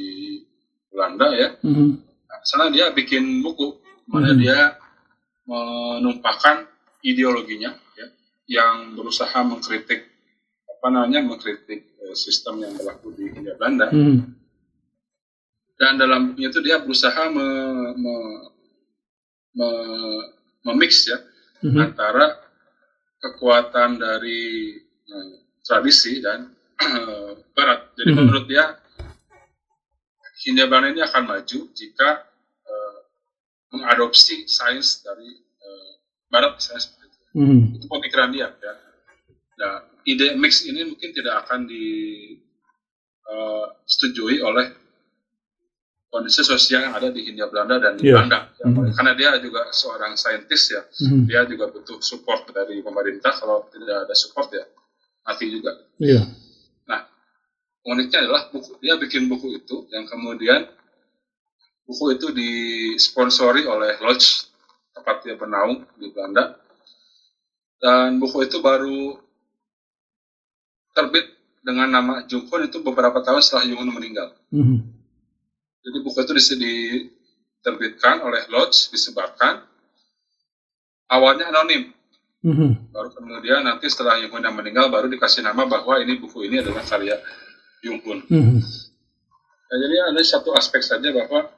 Belanda ya. Mhm. Nah, sana dia bikin buku mana Mhm. dia menumpahkan ideologinya ya, yang berusaha mengkritik apa namanya mengkritik eh, sistem yang berlaku di Hindia Belanda Mhm. dan dalam bukunya itu dia berusaha me, me- me- memix ya Mhm. antara kekuatan dari eh, tradisi dan eh, [clears throat] barat. Jadi Mhm. menurut dia Hindia Belanda ini akan maju jika eh, mengadopsi sains dari eh, barat misalnya seperti itu. Mhm. Itu pemikiran dia ya. Nah, ide mix ini mungkin tidak akan disetujui oleh kondisi sosial yang ada di Hindia Belanda dan di Iya. Belanda. Ya, Mhm. Karena dia juga seorang saintis ya, Mhm. dia juga butuh support dari pemerintah. Kalau tidak ada support ya mati juga. Iya. Nah, uniknya adalah buku dia bikin buku itu yang kemudian buku itu disponsori oleh Lodge tempat dia bernaung di Belanda dan buku itu baru terbit dengan nama Jung Hoon itu beberapa tahun setelah Jung Hoon meninggal. Mhm. Jadi buku itu diterbitkan oleh Lodge, disebarkan. Awalnya anonim, Mhm. baru kemudian nanti setelah Hoon yang meninggal baru dikasih nama bahwa ini buku ini adalah karya Jung Hoon. Mhm. Nah, jadi ada satu aspek saja bahwa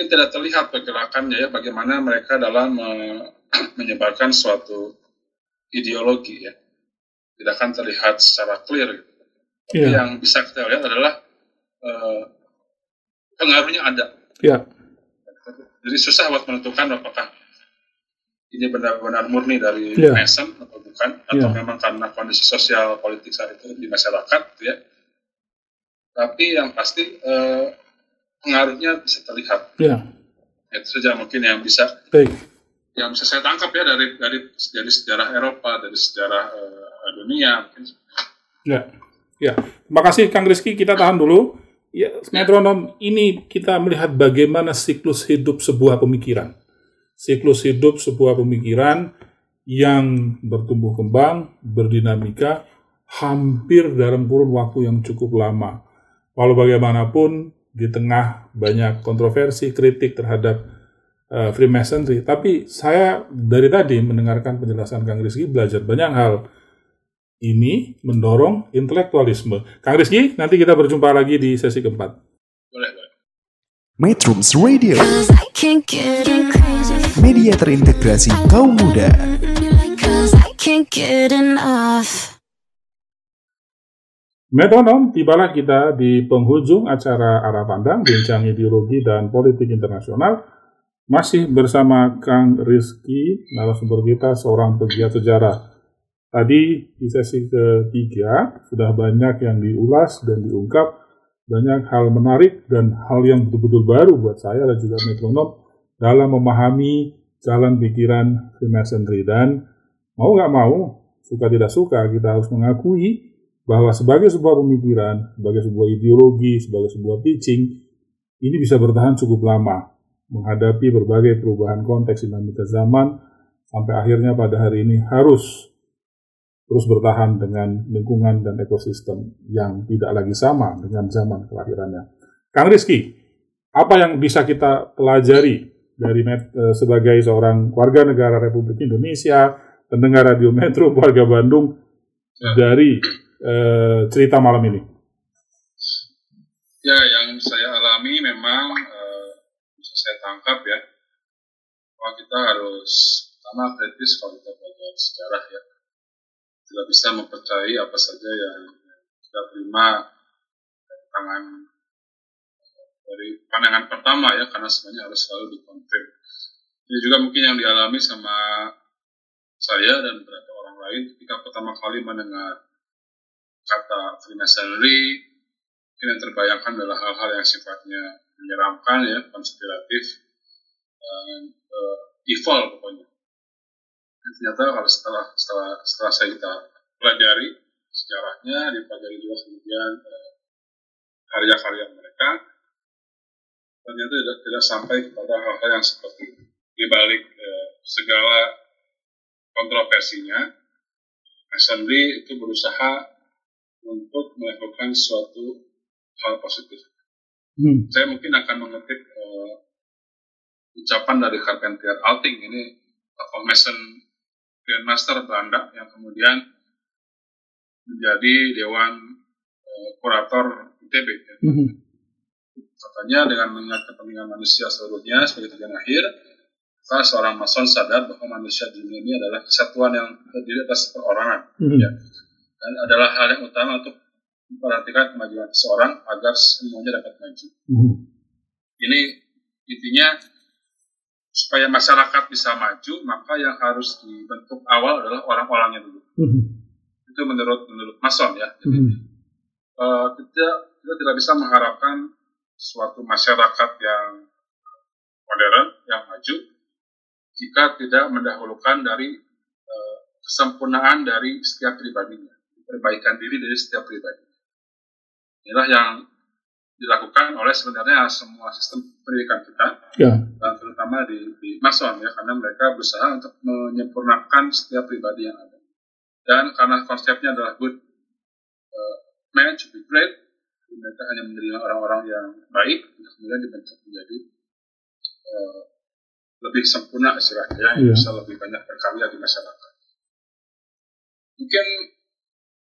mungkin tidak terlihat pergerakannya ya bagaimana mereka dalam eh, [clears throat] menyebarkan suatu ideologi ya tidak akan terlihat secara clear gitu. Tapi Iya. yang bisa kita lihat adalah eh, pengaruhnya ada. Iya. Jadi susah buat menentukan apakah ini benar-benar murni dari Iya. Mason atau bukan, atau Iya. memang karena kondisi sosial politik saat itu di masyarakat, gitu ya. Tapi yang pasti eh, pengaruhnya bisa terlihat. Iya. Itu saja mungkin yang bisa Baik. yang bisa saya tangkap ya dari dari dari sejarah Eropa, dari sejarah eh, dunia. Mungkin Ya, ya. Terima kasih Kang Rizky. Kita tahan dulu. Ya, metronom ini kita melihat bagaimana siklus hidup sebuah pemikiran. Siklus hidup sebuah pemikiran yang bertumbuh kembang, berdinamika, hampir dalam kurun waktu yang cukup lama. Walau bagaimanapun, di tengah banyak kontroversi, kritik terhadap eh, Freemasonry, tapi saya dari tadi mendengarkan penjelasan Kang Rizky belajar banyak hal ini mendorong intelektualisme. Kang Rizky, nanti kita berjumpa lagi di sesi keempat. boleh, boleh. Metrums Radio, media terintegrasi kaum muda. Metronom, tibalah kita di penghujung acara Arah Pandang, Bincang Ideologi dan Politik Internasional. Masih bersama Kang Rizky, narasumber kita, seorang pegiat sejarah. Tadi di sesi ketiga, sudah banyak yang diulas dan diungkap, banyak hal menarik dan hal yang betul-betul baru buat saya dan juga metronom dalam memahami jalan pikiran Freemasonry. Dan mau nggak mau, suka tidak suka, kita harus mengakui bahwa sebagai sebuah pemikiran, sebagai sebuah ideologi, sebagai sebuah teaching, ini bisa bertahan cukup lama menghadapi berbagai perubahan konteks dinamika zaman sampai akhirnya pada hari ini harus terus bertahan dengan lingkungan dan ekosistem yang tidak lagi sama dengan zaman kelahirannya. Kang Rizky, apa yang bisa kita pelajari dari met- eh, sebagai seorang warga negara Republik Indonesia, pendengar Radio Metro, warga Bandung, Ya. dari eh, cerita malam ini? Ya, yang saya alami memang eh, bisa saya tangkap ya, bahwa kita harus pertama kritis kalau kita belajar sejarah ya. Tidak bisa mempercayai apa saja yang kita terima dari tangan dari pandangan pertama ya, karena semuanya harus selalu dikonfirm. Ini juga mungkin yang dialami sama saya dan beberapa orang lain ketika pertama kali mendengar kata Freemasonry, mungkin yang terbayangkan adalah hal-hal yang sifatnya menyeramkan ya, konspiratif, dan eh, evil pokoknya. Dan ternyata kalau setelah setelah setelah saya kita pelajari sejarahnya, dipelajari juga kemudian eh, karya-karya mereka, ternyata tidak, tidak sampai kepada hal-hal yang seperti itu. Di balik eh, segala kontroversinya, Masonry itu berusaha untuk melakukan suatu hal positif. Hmm. Saya mungkin akan mengutip eh, ucapan dari Carpentier Alting ini tokoh Mason Grandmaster Belanda yang kemudian menjadi dewan eh, kurator ITB. ya. Mhm. Katanya dengan mengingat kepentingan manusia seluruhnya sebagai tujuan akhir, maka seorang mason sadar bahwa manusia di dunia ini adalah kesatuan yang terdiri atas perorangan Mhm. Ya. dan adalah hal yang utama untuk memperhatikan kemajuan seseorang agar semuanya dapat maju. Mhm. Ini intinya supaya masyarakat bisa maju, maka yang harus dibentuk awal adalah orang-orangnya dulu. Mhm. Itu menurut menurut Mason ya. Jadi Mhm. eh, kita, kita tidak bisa mengharapkan suatu masyarakat yang modern, yang maju, jika tidak mendahulukan dari eh, kesempurnaan dari setiap pribadinya, perbaikan diri dari setiap pribadi. Inilah yang dilakukan oleh sebenarnya semua sistem pendidikan kita, Ya. dan terutama di, di Mason ya, karena mereka berusaha untuk menyempurnakan setiap pribadi yang ada. Dan karena konsepnya adalah good uh, man to be great, mereka hanya menerima orang-orang yang baik, kemudian dibentuk menjadi uh, lebih sempurna istilahnya, yang Iya. bisa lebih banyak berkarya di masyarakat. Mungkin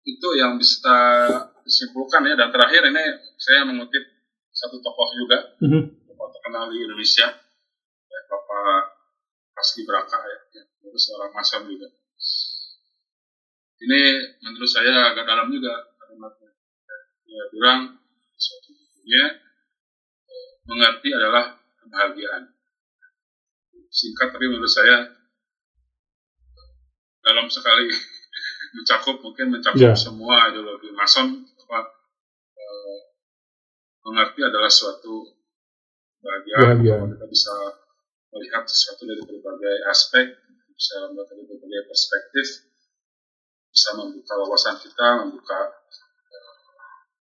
itu yang bisa disimpulkan ya, dan terakhir ini saya mengutip satu tokoh juga, Mhm. tokoh terkenal di Indonesia, ya, Bapak Paski Braka ya, ya itu seorang mason juga. Ini menurut saya agak dalam juga kalimatnya. Ya, Dia bilang suatu dunia eh, mengerti adalah kebahagiaan. Singkat tapi menurut saya dalam sekali mencakup mungkin mencakup Ya. semua ideologi mason apa eh, mengerti adalah suatu kebahagiaan Kebahagiaan. bahwa kita bisa melihat sesuatu dari berbagai aspek bisa melihat dari berbagai perspektif bisa membuka wawasan kita membuka eh,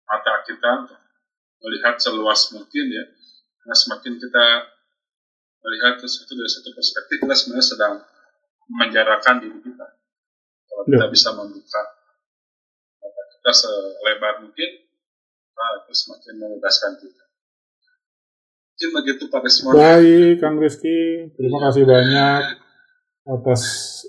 mata kita melihat seluas mungkin ya karena semakin kita melihat sesuatu dari satu perspektif kita sebenarnya sedang menjarakan diri kita kalau kita Ya. bisa membuka mata kita selebar mungkin nah, itu semakin membebaskan kita mungkin begitu Pak Desmond Baik, Kang Rizky, terima kasih banyak atas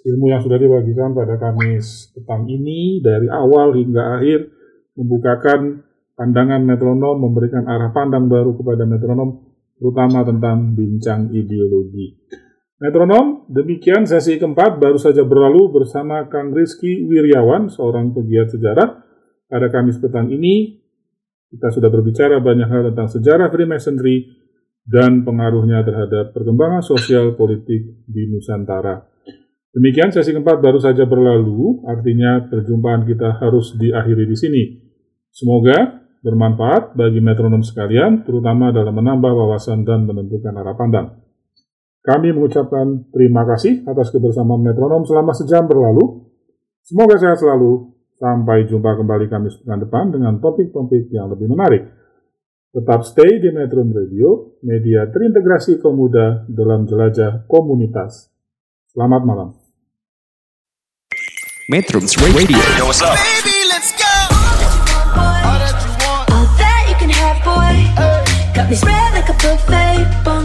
ilmu yang sudah dibagikan pada Kamis petang ini dari awal hingga akhir membukakan pandangan metronom, memberikan arah pandang baru kepada metronom, terutama tentang bincang ideologi. Metronom, demikian sesi keempat baru saja berlalu bersama Kang Rizky Wiryawan, seorang pegiat sejarah. Pada Kamis petang ini, kita sudah berbicara banyak hal tentang sejarah Freemasonry, dan pengaruhnya terhadap perkembangan sosial politik di Nusantara. Demikian sesi keempat baru saja berlalu, artinya perjumpaan kita harus diakhiri di sini. Semoga bermanfaat bagi metronom sekalian, terutama dalam menambah wawasan dan menentukan arah pandang. Kami mengucapkan terima kasih atas kebersamaan metronom selama sejam berlalu. Semoga sehat selalu. Sampai jumpa kembali Kamis pekan depan dengan topik-topik yang lebih menarik. Tetap stay di Metro Radio, media terintegrasi kaum muda dalam jelajah komunitas. Selamat malam. Metrums Radio All that you can have, boy. Got me spread like a buffet. Bon